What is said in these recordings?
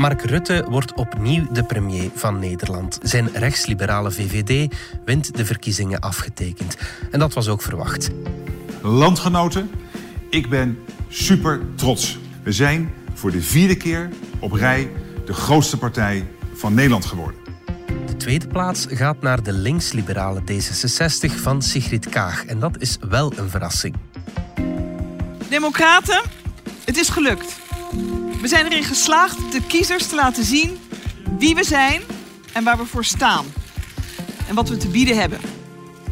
Mark Rutte wordt opnieuw de premier van Nederland. Zijn rechtsliberale VVD wint de verkiezingen afgetekend. En dat was ook verwacht. Landgenoten, ik ben super trots. We zijn voor de vierde keer op rij de grootste partij van Nederland geworden. De tweede plaats gaat naar de linksliberale D66 van Sigrid Kaag. En dat is wel een verrassing. Democraten, het is gelukt. We zijn erin geslaagd de kiezers te laten zien wie we zijn en waar we voor staan. En wat we te bieden hebben.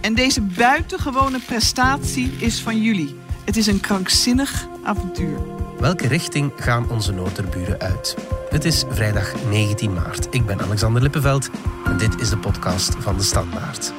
En deze buitengewone prestatie is van jullie. Het is een krankzinnig avontuur. Welke richting gaan onze noorderburen uit? Het is vrijdag 19 maart. Ik ben Alexander Lippenveld en dit is de podcast van de Standaard.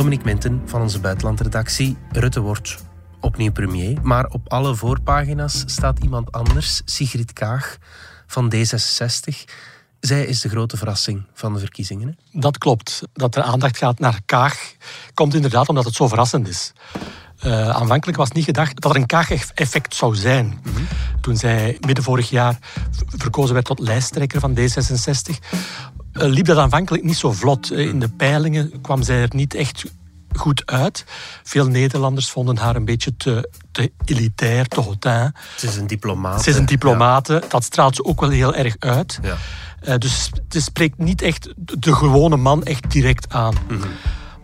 Dominique Minten van onze buitenlandredactie. Rutte wordt opnieuw premier, maar op alle voorpagina's staat iemand anders, Sigrid Kaag van D66. Zij is de grote verrassing van de verkiezingen. Hè? Dat klopt. Dat er aandacht gaat naar Kaag komt inderdaad omdat het zo verrassend is. Uh, aanvankelijk was niet gedacht dat er een Kaag-effect zou zijn. Toen zij midden vorig jaar verkozen werd tot lijsttrekker van D66, uh, liep dat aanvankelijk niet zo vlot. In de peilingen kwam zij er niet echt goed uit. Veel Nederlanders vonden haar een beetje te, te elitair, te hautain. Ze is een diplomaat. Ze is een diplomate. Dat straalt ze ook wel heel erg uit. Ja. Uh, dus het spreekt niet echt de gewone man echt direct aan. Mm -hmm.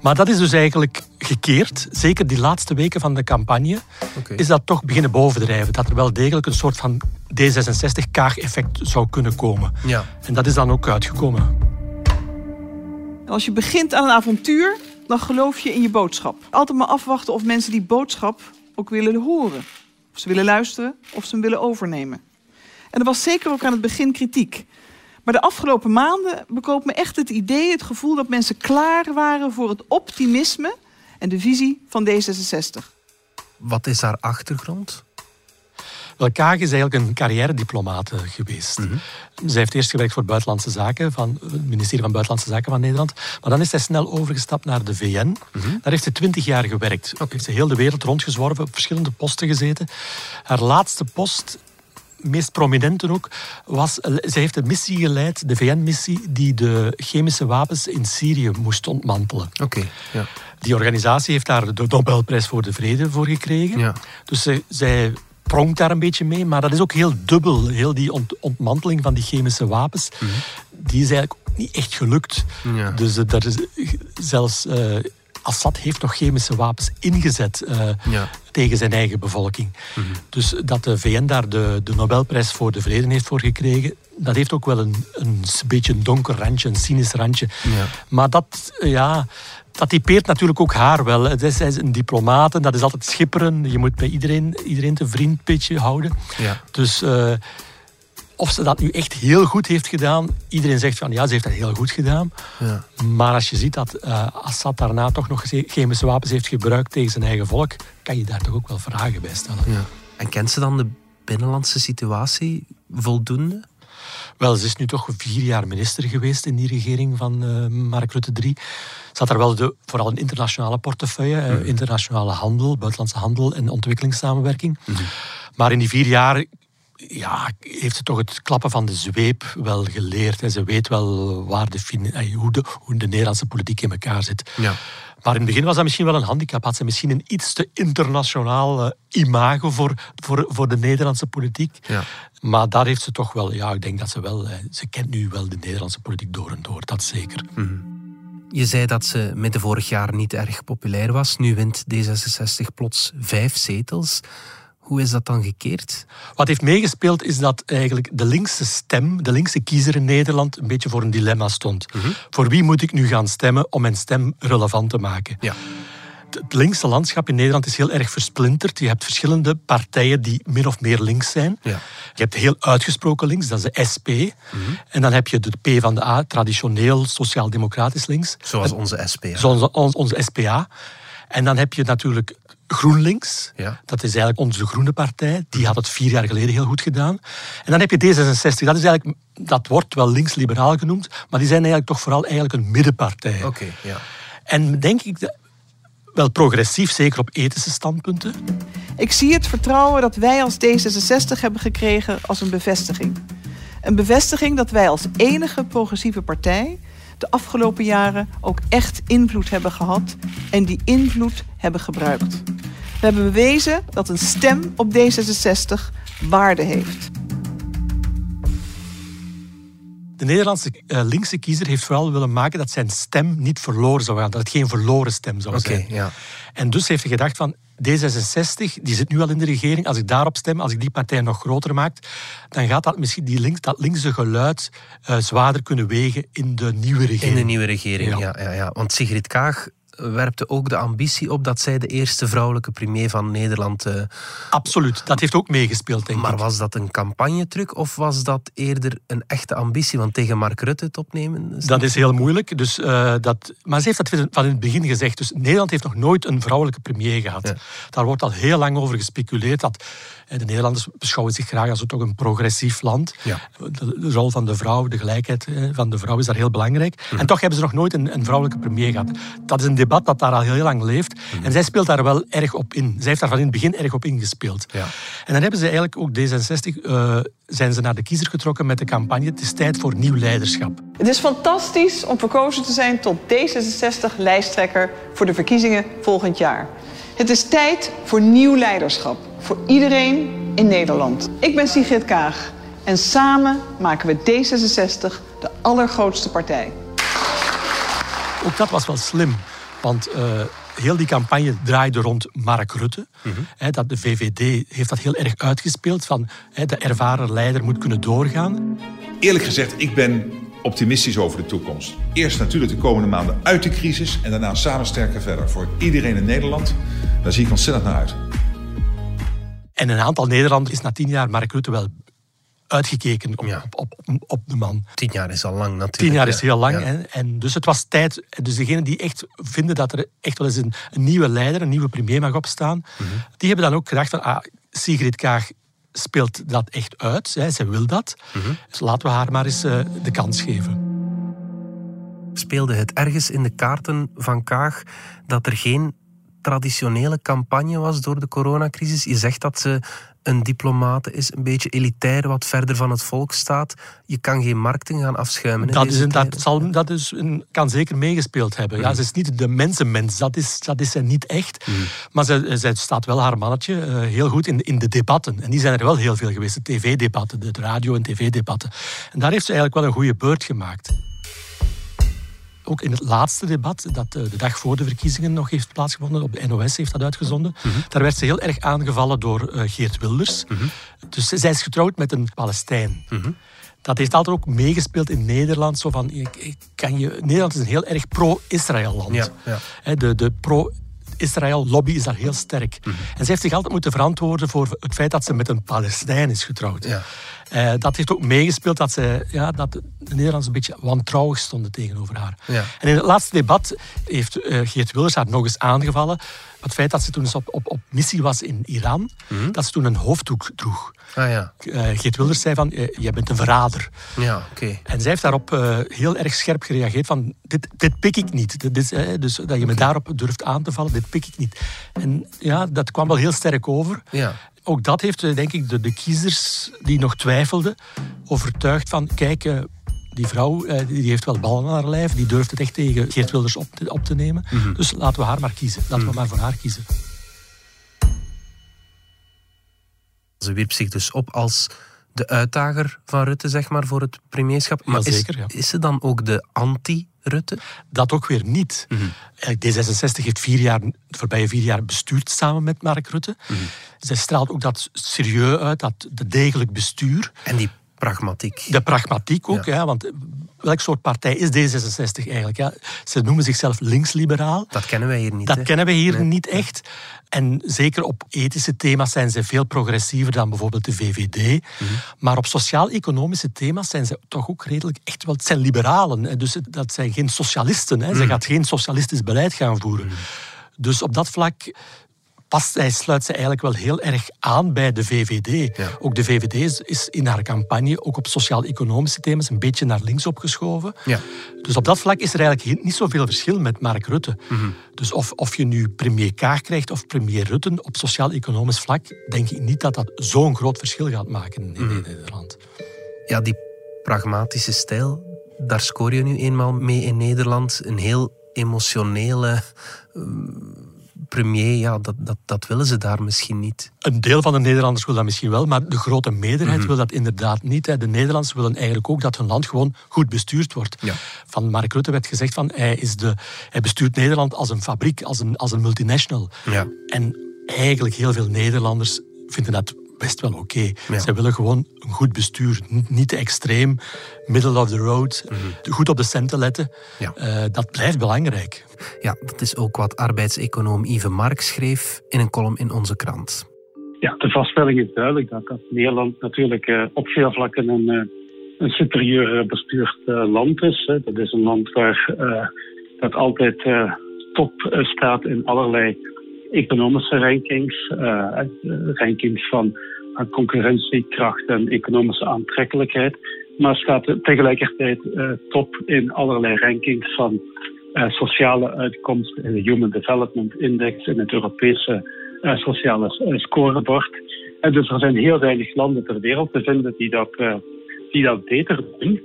Maar dat is dus eigenlijk gekeerd. Zeker die laatste weken van de campagne okay. is dat toch beginnen bovendrijven. Dat er wel degelijk een soort van D66-kaag-effect zou kunnen komen. Ja. En dat is dan ook uitgekomen. Als je begint aan een avontuur, dan geloof je in je boodschap. Altijd maar afwachten of mensen die boodschap ook willen horen. Of ze willen luisteren of ze hem willen overnemen. En er was zeker ook aan het begin kritiek. Maar de afgelopen maanden bekoopt me echt het idee, het gevoel dat mensen klaar waren voor het optimisme en de visie van D66. Wat is haar achtergrond? Wel, Kaag is eigenlijk een carrière-diplomaat geweest. Mm -hmm. Zij heeft eerst gewerkt voor Buitenlandse Zaken, van het ministerie van Buitenlandse Zaken van Nederland. Maar dan is zij snel overgestapt naar de VN. Mm -hmm. Daar heeft ze twintig jaar gewerkt. Okay. Heeft ze heel de wereld rondgezworven, op verschillende posten gezeten. Haar laatste post meest prominente ook, was... Zij heeft een missie geleid, de VN-missie, die de chemische wapens in Syrië moest ontmantelen. Oké, okay, ja. Die organisatie heeft daar de Nobelprijs voor de Vrede voor gekregen. Ja. Dus zij, zij pronkt daar een beetje mee, maar dat is ook heel dubbel. Heel die ont ontmanteling van die chemische wapens, mm -hmm. die is eigenlijk niet echt gelukt. Ja. Dus uh, daar is zelfs... Uh, Assad heeft nog chemische wapens ingezet uh, ja. tegen zijn eigen bevolking. Mm -hmm. Dus dat de VN daar de, de Nobelprijs voor de Vrede heeft voor gekregen, dat heeft ook wel een, een beetje een donker randje, een cynisch randje. Ja. Maar dat, ja, dat typeert natuurlijk ook haar wel. Zij is een diplomaat en dat is altijd schipperen. Je moet bij iedereen, iedereen te vriendpitje houden. Ja. Dus uh, of ze dat nu echt heel goed heeft gedaan, iedereen zegt van ja, ze heeft dat heel goed gedaan. Ja. Maar als je ziet dat uh, Assad daarna toch nog chemische wapens heeft gebruikt tegen zijn eigen volk, kan je daar toch ook wel vragen bij stellen. Ja. En kent ze dan de binnenlandse situatie voldoende? Wel, ze is nu toch vier jaar minister geweest in die regering van uh, Mark Rutte 3. Ze had daar wel de, vooral een internationale portefeuille, mm. internationale handel, buitenlandse handel en ontwikkelingssamenwerking. Mm. Maar in die vier jaar ja, heeft ze toch het klappen van de zweep wel geleerd. En ze weet wel waar de, hoe, de, hoe de Nederlandse politiek in elkaar zit. Ja. Maar in het begin was dat misschien wel een handicap. Had ze misschien een iets te internationaal uh, imago voor, voor, voor de Nederlandse politiek. Ja. Maar daar heeft ze toch wel, ja, ik denk dat ze wel, ze kent nu wel de Nederlandse politiek door en door, dat zeker. Mm. Je zei dat ze midden vorig jaar niet erg populair was. Nu wint D66 plots vijf zetels. Hoe is dat dan gekeerd? Wat heeft meegespeeld is dat eigenlijk de linkse stem, de linkse kiezer in Nederland, een beetje voor een dilemma stond. Mm -hmm. Voor wie moet ik nu gaan stemmen om mijn stem relevant te maken? Ja. Het linkse landschap in Nederland is heel erg versplinterd. Je hebt verschillende partijen die min of meer links zijn. Ja. Je hebt heel uitgesproken links, dat is de SP. Mm -hmm. En dan heb je de P van de A, traditioneel sociaal-democratisch links. Zoals onze SPA. Zoals onze SPA. En dan heb je natuurlijk GroenLinks. Ja. Dat is eigenlijk onze groene partij. Die had het vier jaar geleden heel goed gedaan. En dan heb je D66. Dat, is eigenlijk, dat wordt wel links-liberaal genoemd. Maar die zijn eigenlijk toch vooral eigenlijk een middenpartij. Oké, ja. En denk ik wel progressief, zeker op ethische standpunten. Ik zie het vertrouwen dat wij als D66 hebben gekregen als een bevestiging. Een bevestiging dat wij als enige progressieve partij de afgelopen jaren ook echt invloed hebben gehad en die invloed hebben gebruikt. We hebben bewezen dat een stem op D66 waarde heeft. De Nederlandse uh, linkse kiezer heeft vooral willen maken dat zijn stem niet verloren zou gaan. Dat het geen verloren stem zou zijn. Ja. En dus heeft hij gedacht van, D66, die zit nu al in de regering. Als ik daarop stem, als ik die partij nog groter maak, dan gaat dat misschien die links, dat linkse geluid uh, zwaarder kunnen wegen in de nieuwe regering. In de nieuwe regering, ja. ja, ja, Want Sigrid Kaag werpte ook de ambitie op dat zij de eerste vrouwelijke premier van Nederland. Uh... Absoluut, dat heeft ook meegespeeld, denk maar ik. Maar was dat een campagnetruc of was dat eerder een echte ambitie? Want tegen Mark Rutte het opnemen. Is dat is heel moeilijk. Dus, uh, dat... Maar ze heeft dat van in het begin gezegd. Dus Nederland heeft nog nooit een vrouwelijke premier gehad. Daar wordt al heel lang over gespeculeerd. Dat de Nederlanders beschouwen zich graag als toch een progressief land. Ja. De, rol van de vrouw, de gelijkheid van de vrouw is daar heel belangrijk. Mhm. En toch hebben ze nog nooit een, een, vrouwelijke premier gehad. Dat is een debat dat daar al heel lang leeft. Mhm. En zij speelt daar wel erg op in. Zij heeft daar van in het begin erg op ingespeeld. Ja. En dan hebben ze eigenlijk ook D66... Uh, zijn ze naar de kiezer getrokken met de campagne Het is tijd voor nieuw leiderschap. Het is fantastisch om verkozen te zijn tot D66-lijsttrekker voor de verkiezingen volgend jaar. Het is tijd voor nieuw leiderschap voor iedereen in Nederland. Ik ben Sigrid Kaag en samen maken we D66 de allergrootste partij. Ook dat was wel slim, want uh, heel die campagne draaide rond Mark Rutte. Mm dat de VVD heeft dat heel erg uitgespeeld, van de ervaren leider moet kunnen doorgaan. Eerlijk gezegd, ik ben optimistisch over de toekomst. Eerst natuurlijk de komende maanden uit de crisis en daarna samen sterker verder. Voor iedereen in Nederland, daar zie ik ontzettend naar uit. En een aantal Nederlanders is na tien jaar Mark Rutte wel uitgekeken op, op, op, op, de man. Tien jaar is al lang natuurlijk. Tien jaar is heel lang. En, en, dus het was tijd. Dus degenen die echt vinden dat er echt wel eens een, een nieuwe leider, een nieuwe premier mag opstaan, mm die hebben dan ook gedacht van ah, Sigrid Kaag speelt dat echt uit. Hè, zij wil dat. Mhm. Dus laten we haar maar eens uh, de kans geven. Speelde het ergens in de kaarten van Kaag dat er geen traditionele campagne was door de coronacrisis. Je zegt dat ze een diplomate is, een beetje elitair, wat verder van het volk staat. Je kan geen markten gaan afschuimen. Dat, is een, dat, zal, dat is een, kan zeker meegespeeld hebben. Ja, mm. ze is niet de mensenmens, dat is, dat is ze niet echt. Mm. Maar ze, ze staat wel haar mannetje uh, heel goed in, in de debatten. En die zijn er wel heel veel geweest, de tv-debatten, de radio- en tv-debatten. En daar heeft ze eigenlijk wel een goede beurt gemaakt ook in het laatste debat, dat eh, de dag voor de verkiezingen nog heeft plaatsgevonden, op de NOS heeft dat uitgezonden, mhm. daar werd ze heel erg aangevallen door uh, Geert Wilders. Mhm. Dus zij is getrouwd met een Palestijn. Mhm. Dat heeft altijd ook meegespeeld in Nederland. Zo van, kan je, Nederland is een heel erg pro-Israël land. Ja, ja. De, de pro Israël-lobby is daar heel sterk. En ze heeft zich altijd moeten verantwoorden voor het feit dat ze met een Palestijn is getrouwd. Ja. Uh, dat heeft ook meegespeeld dat, ze, ja, dat de Nederlanders een beetje wantrouwig stonden tegenover haar. Ja. En in het laatste debat heeft uh, Geert Wilders haar nog eens aangevallen. Het feit dat ze toen op, op, op missie was in Iran, mhm. dat ze toen een hoofddoek droeg. Ah, ja. Uh, Geert Wilders zei van, jij bent een verrader. Ja, oké. En zij heeft daarop heel erg scherp gereageerd van, dit, dit pik ik niet. Dit dus dat je me daarop durft aan te vallen, dit pik ik niet. En ja, dat kwam wel heel sterk over. Ja ook dat heeft, eh, denk ik, de, de kiezers die nog twijfelden, overtuigd van, kijk, eh, die vrouw eh, die heeft wel ballen aan haar lijf, die durft het echt tegen Geert Wilders op te, op te nemen. Mhm. Dus laten we haar maar kiezen. Laten we mhm. maar voor haar kiezen. Ze wierp zich dus op als de uitdager van Rutte, zeg maar, voor het premierschap. Maar is, zeker, ja. is ze dan ook de anti Rutte? Dat ook weer niet. Mm D66 heeft vier jaar, de voorbije vier jaar bestuurd samen met Mark Rutte. Mm Zij straalt ook dat serieus uit, dat de degelijk bestuur. En die pragmatiek. De pragmatiek ook, ja. want welk soort partij is D66 eigenlijk? Ja? Ze noemen zichzelf linksliberaal. Dat kennen wij hier niet. Dat kennen wij hier niet echt. En zeker op ethische thema's zijn ze veel progressiever dan bijvoorbeeld de VVD. Mhm. Maar op sociaal-economische thema's zijn ze toch ook redelijk echt wel... Het zijn liberalen, dus dat zijn geen socialisten. Hè. Ze mhm. gaat geen socialistisch beleid gaan voeren. Mhm. Dus op dat vlak past, hij sluit ze eigenlijk wel heel erg aan bij de VVD. Ook de VVD is, is, in haar campagne, ook op sociaal-economische thema's, een beetje naar links opgeschoven. Ja. Dus op dat vlak is er eigenlijk niet zoveel verschil met Mark Rutte. Mhm. Dus of, of je nu premier Kaag krijgt of premier Rutte op sociaal-economisch vlak, denk ik niet dat dat zo'n groot verschil gaat maken in, mhm. Nederland. Ja, die pragmatische stijl, daar scoor je nu eenmaal mee in Nederland. Een heel emotionele ehm, premier, ja, dat, dat, dat willen ze daar misschien niet. Een deel van de Nederlanders wil dat misschien wel, maar de grote meerderheid mhm. wil dat inderdaad niet. De Nederlanders willen eigenlijk ook dat hun land gewoon goed bestuurd wordt. Ja. Van Mark Rutte werd gezegd van hij, is de, hij bestuurt Nederland als een fabriek, als een, als een multinational. Ja. En eigenlijk heel veel Nederlanders vinden dat best wel oké. Ze willen gewoon een goed bestuur. Niet te extreem, middle of the road, mhm. goed op de centen letten. Ja. Uh, dat blijft belangrijk. Ja, dat is ook wat arbeidseconoom Yves Mark schreef in een column in onze krant. Ja, de vaststelling is duidelijk dat, dat Nederland natuurlijk uh, op veel vlakken een, uh, een superieur bestuurd land is. Hè. Dat is een land waar dat altijd top staat in allerlei economische rankings, uh, rankings van concurrentiekracht en economische aantrekkelijkheid. Maar staat tegelijkertijd top in allerlei rankings van sociale uitkomsten in de Human Development Index in het Europese sociale scorebord. En dus er zijn heel weinig landen ter wereld te vinden die dat, beter doen.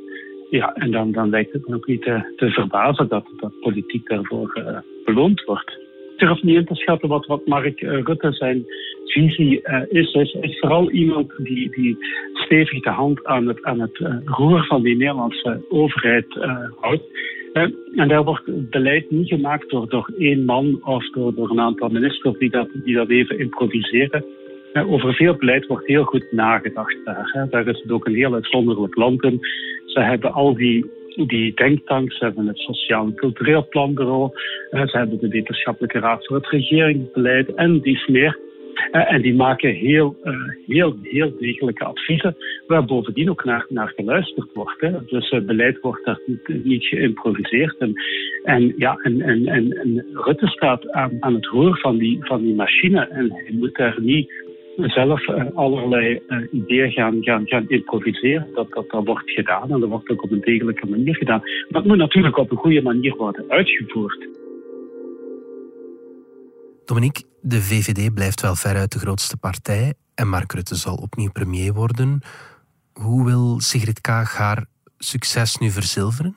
Ja, en dan, dan lijkt het me ook niet te, te verbazen dat, dat politiek daarvoor beloond wordt durf niet in te schatten wat, wat Mark uh, Rutte zijn visie uh, is. Hij is, vooral iemand die, die stevig de hand aan het, aan het uh, roer van die Nederlandse overheid houdt. en daar wordt beleid niet gemaakt door, door één man of door, door een aantal ministers die dat, die dat even improviseren. Over veel beleid wordt heel goed nagedacht daar. Daar is het ook een heel uitzonderlijk land in. Ze hebben al die die denktanks, hebben het Sociaal en Cultureel Planbureau, ze hebben de Wetenschappelijke Raad voor het Regeringsbeleid en dies meer. Eh, en die maken heel, eh, heel, heel degelijke adviezen, waar bovendien ook naar, naar geluisterd wordt. Hè. Dus beleid wordt daar niet, niet geïmproviseerd. En, en, ja, en, en, en, Rutte staat aan, aan het roer van die, van die machine en hij moet daar niet zelf eh, allerlei uh, ideeën gaan, gaan, gaan improviseren. Dat, dat, dat wordt gedaan en dat wordt ook op een degelijke manier gedaan. Het moet natuurlijk op een goede manier worden uitgevoerd. Dominique, de VVD blijft wel veruit de grootste partij en Mark Rutte zal opnieuw premier worden. Hoe wil Sigrid Kaag haar succes nu verzilveren?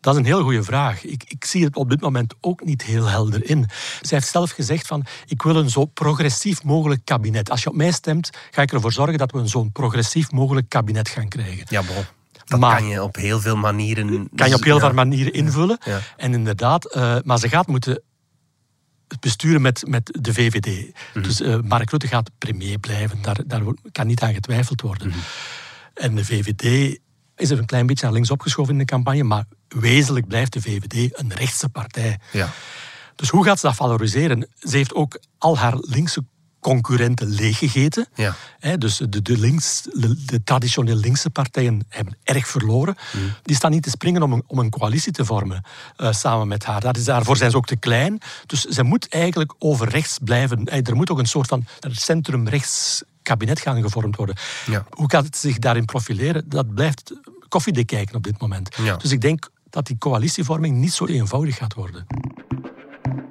Dat is een heel goede vraag. Ik, ik, zie het op dit moment ook niet heel helder in. Zij heeft zelf gezegd van, ik wil een zo progressief mogelijk kabinet. Als je op mij stemt, ga ik ervoor zorgen dat we een zo progressief mogelijk kabinet gaan krijgen. Ja, bon. Dat kan je op heel veel manieren... Kan je op heel veel manieren invullen. En inderdaad, uh, maar ze gaat moeten besturen met, met de VVD. Mhm. Dus uh, Mark Rutte gaat premier blijven. Daar, daar kan niet aan getwijfeld worden. Mhm. En de VVD is er een klein beetje naar links opgeschoven in de campagne, maar wezenlijk blijft de VVD een rechtse partij. Ja. Dus hoe gaat ze dat valoriseren? Ze heeft ook al haar linkse concurrenten leeggegeten. Ja. dus de, de, links, de, traditioneel linkse partijen hebben erg verloren. Mm. Die staan niet te springen om een, om een coalitie te vormen uh, samen met haar. Dat is, daarvoor zijn ze ook te klein. Dus ze moet eigenlijk over rechts blijven. er moet ook een soort van centrum-rechts kabinet gaan gevormd worden. Ja. Hoe gaat het zich daarin profileren? Dat blijft koffiedik kijken op dit moment. Dus ik denk dat die coalitievorming niet zo eenvoudig gaat worden.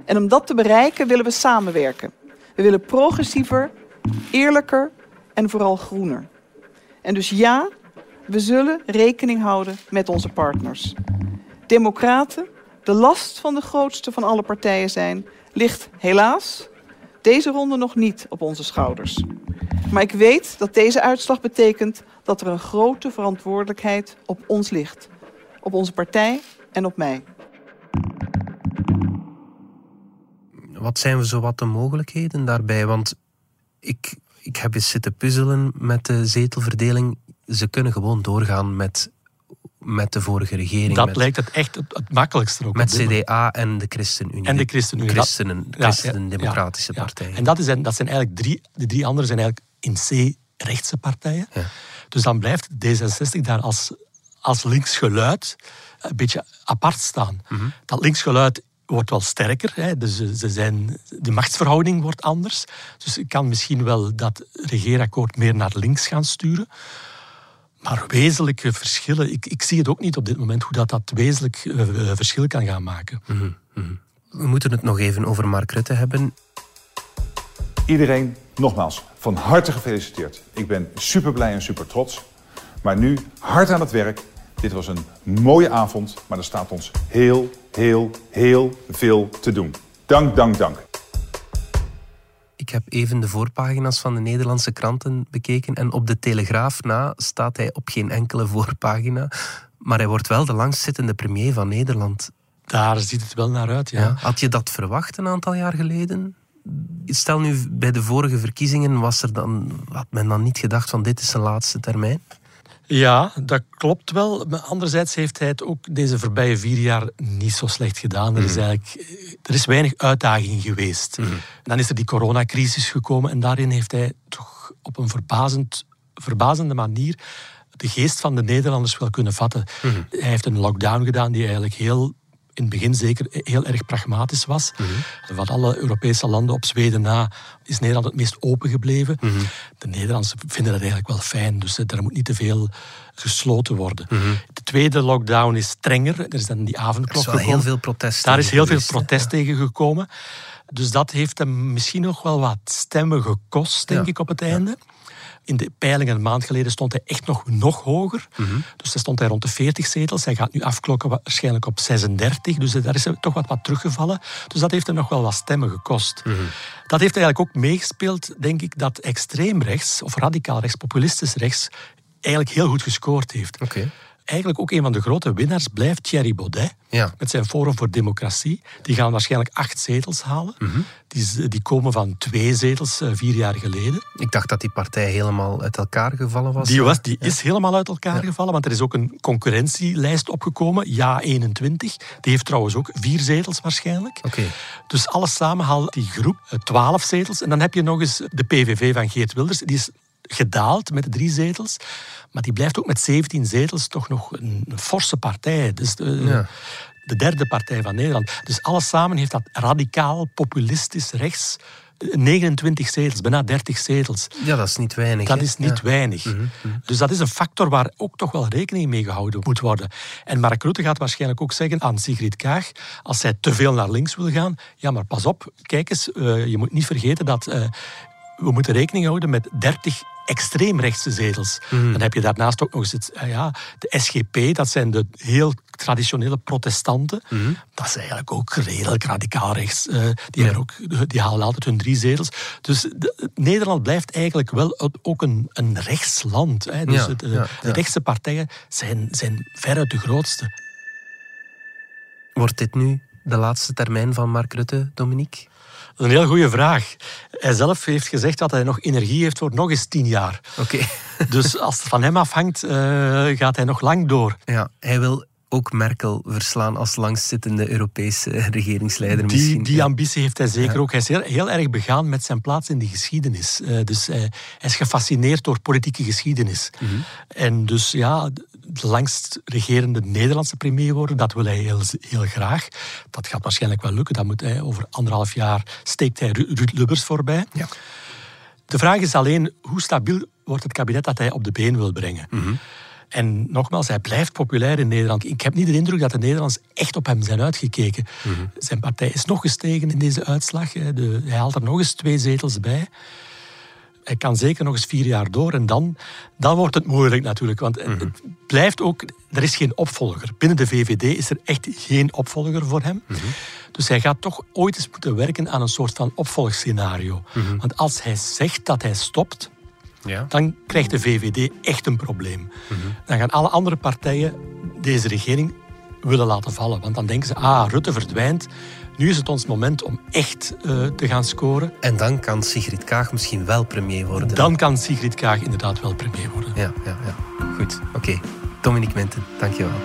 En om dat te bereiken willen we samenwerken. We willen progressiever, eerlijker en vooral groener. En dus ja, we zullen rekening houden met onze partners. Democraten, de last van de grootste van alle partijen zijn, ligt helaas deze ronde nog niet op onze schouders. Maar ik weet dat deze uitslag betekent dat er een grote verantwoordelijkheid op ons ligt. Op onze partij en op mij. Wat zijn we zo wat de mogelijkheden daarbij? Want ik, ik heb eens zitten puzzelen met de zetelverdeling. Ze kunnen gewoon doorgaan met met de vorige regering. Dat lijkt het echt het, makkelijkste ook. Met CDA en de ChristenUnie. En de ChristenUnie. Christenen, Christen-Democratische ja, partijen. En dat, is, dat zijn eigenlijk drie, de drie andere zijn eigenlijk in C rechtse partijen. Dus dan blijft D66 daar als, als links geluid een beetje apart staan. Mhm. Dat links geluid wordt wel sterker. Hè. Dus ze zijn, de machtsverhouding wordt anders. Dus ik kan misschien wel dat regeerakkoord meer naar links gaan sturen. Maar wezenlijke verschillen, ik, ik zie het ook niet op dit moment hoe dat, dat wezenlijk uh, verschil kan gaan maken. Mhm, mhm. We moeten het nog even over Mark Rutte hebben. Iedereen, nogmaals, van harte gefeliciteerd. Ik ben super blij en super trots. Maar nu hard aan het werk. Dit was een mooie avond, maar er staat ons heel, heel, heel veel te doen. Dank, dank, dank. Ik heb even de voorpagina's van de Nederlandse kranten bekeken en op de Telegraaf na staat hij op geen enkele voorpagina. Maar hij wordt wel de langstzittende premier van Nederland. Daar ziet het wel naar uit, ja. Had je dat verwacht een aantal jaar geleden? Stel nu, bij de vorige verkiezingen was er dan, had men dan niet gedacht van dit is zijn laatste termijn? Ja, dat klopt wel. Maar anderzijds heeft hij het ook deze voorbije vier jaar niet zo slecht gedaan. Er is, mhm. eigenlijk, er is weinig uitdaging geweest. Mm Dan is er die coronacrisis gekomen en daarin heeft hij toch op een verbazend, verbazende manier de geest van de Nederlanders wel kunnen vatten. Mhm. Hij heeft een lockdown gedaan die eigenlijk heel in het begin zeker heel erg pragmatisch was. Mm Van alle Europese landen op Zweden na is Nederland het meest open gebleven. Mhm. De Nederlanders vinden dat eigenlijk wel fijn, dus er moet niet te veel gesloten worden. Mhm. De tweede lockdown is strenger. Er is dan die avondklok Er is heel veel protest Daar is heel veel protest tegen gekomen. Dus dat heeft hem misschien nog wel wat stemmen gekost, denk ik, op het einde. In de peilingen een maand geleden stond hij echt nog, nog hoger. Mhm. Dus dan stond hij rond de 40 zetels. Hij gaat nu afklokken waarschijnlijk op 36. Dus daar is hij toch wat, wat teruggevallen. Dus dat heeft hem nog wel wat stemmen gekost. Mhm. Dat heeft eigenlijk ook meegespeeld, denk ik, dat extreem rechts, of radicaal rechts, populistisch rechts, eigenlijk heel goed gescoord heeft. Okay eigenlijk ook een van de grote winnaars blijft Thierry Baudet. Ja. Met zijn Forum voor Democratie. Die gaan waarschijnlijk acht zetels halen. Mhm. die, die, komen van twee zetels uh, vier jaar geleden. Ik dacht dat die partij helemaal uit elkaar gevallen was. Die, was, die is helemaal uit elkaar gevallen, want er is ook een concurrentielijst opgekomen. Ja 21. Die heeft trouwens ook vier zetels waarschijnlijk. Okay. Dus alles samen haalt die groep uh, twaalf zetels. En dan heb je nog eens de PVV van Geert Wilders. Die is gedaald met de drie zetels. Maar die blijft ook met 17 zetels toch nog een, forse partij. Dus de, de derde partij van Nederland. Dus alles samen heeft dat radicaal, populistisch, rechts 29 zetels, bijna 30 zetels. Ja, dat is niet weinig. Dat is niet weinig. Mhm, mhm. Dus dat is een factor waar ook toch wel rekening mee gehouden moet worden. En Mark Rutte gaat waarschijnlijk ook zeggen aan Sigrid Kaag, als zij te veel naar links wil gaan, ja, maar pas op, kijk eens, uh, je moet niet vergeten dat uh, we moeten rekening houden met 30 extreemrechtse zetels. Mhm. Dan heb je daarnaast ook nog eens het, eh, ja, de SGP, dat zijn de heel traditionele protestanten. Mhm. Dat is eigenlijk ook redelijk radicaal rechts. Uh, die, ja. ook, die halen altijd hun drie zetels. Dus Nederland blijft eigenlijk wel ook een, een rechtsland. Hè. Dus de, de rechtse partijen zijn, zijn veruit de grootste. Wordt dit nu de laatste termijn van Mark Rutte, Dominique? Dat is een heel goede vraag. Hij zelf heeft gezegd dat hij nog energie heeft voor nog eens tien jaar. Oké. dus als het van hem afhangt, uh, gaat hij nog lang door. Ja, hij wil ook Merkel verslaan als langstzittende Europese regeringsleider. Die, misschien. die ambitie heeft hij zeker ook. Hij is heel, heel, erg begaan met zijn plaats in de geschiedenis. Uh, dus hij, hij, is gefascineerd door politieke geschiedenis. Mm -hmm. En dus ja, de langst regerende Nederlandse premier worden. Dat wil hij heel, heel graag. Dat gaat waarschijnlijk wel lukken. Dat moet hij, over anderhalf jaar steekt hij Ruud Lubbers voorbij. Ja. De vraag is alleen, hoe stabiel wordt het kabinet dat hij op de been wil brengen? Mm En nogmaals, hij blijft populair in Nederland. Ik heb niet de indruk dat de Nederlanders echt op hem zijn uitgekeken. Mhm. Zijn partij is nog gestegen in deze uitslag. De, hij haalt er nog eens twee zetels bij hij kan zeker nog eens vier jaar door. En dan, dan wordt het moeilijk natuurlijk. Want Mhm. het blijft ook... Er is geen opvolger. Binnen de VVD is er echt geen opvolger voor hem. Mhm. Dus hij gaat toch ooit eens moeten werken aan een soort van opvolgscenario. Mhm. Want als hij zegt dat hij stopt... Ja. dan krijgt de VVD echt een probleem. Mhm. Dan gaan alle andere partijen deze regering willen laten vallen. Want dan denken ze, ah, Rutte verdwijnt. Nu is het ons moment om echt uh, te gaan scoren. En dan kan Sigrid Kaag misschien wel premier worden. Dan kan Sigrid Kaag inderdaad wel premier worden. Ja, ja, ja. Goed, oké. Okay. Dominique Menten, dankjewel.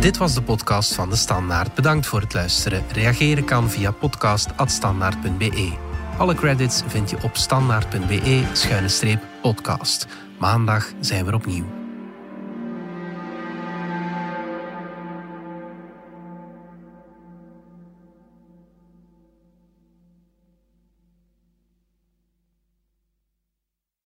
Dit was de podcast van De Standaard. Bedankt voor het luisteren. Reageren kan via podcast.standaard.be. Alle credits vind je op standaard.be-podcast. Maandag zijn we opnieuw.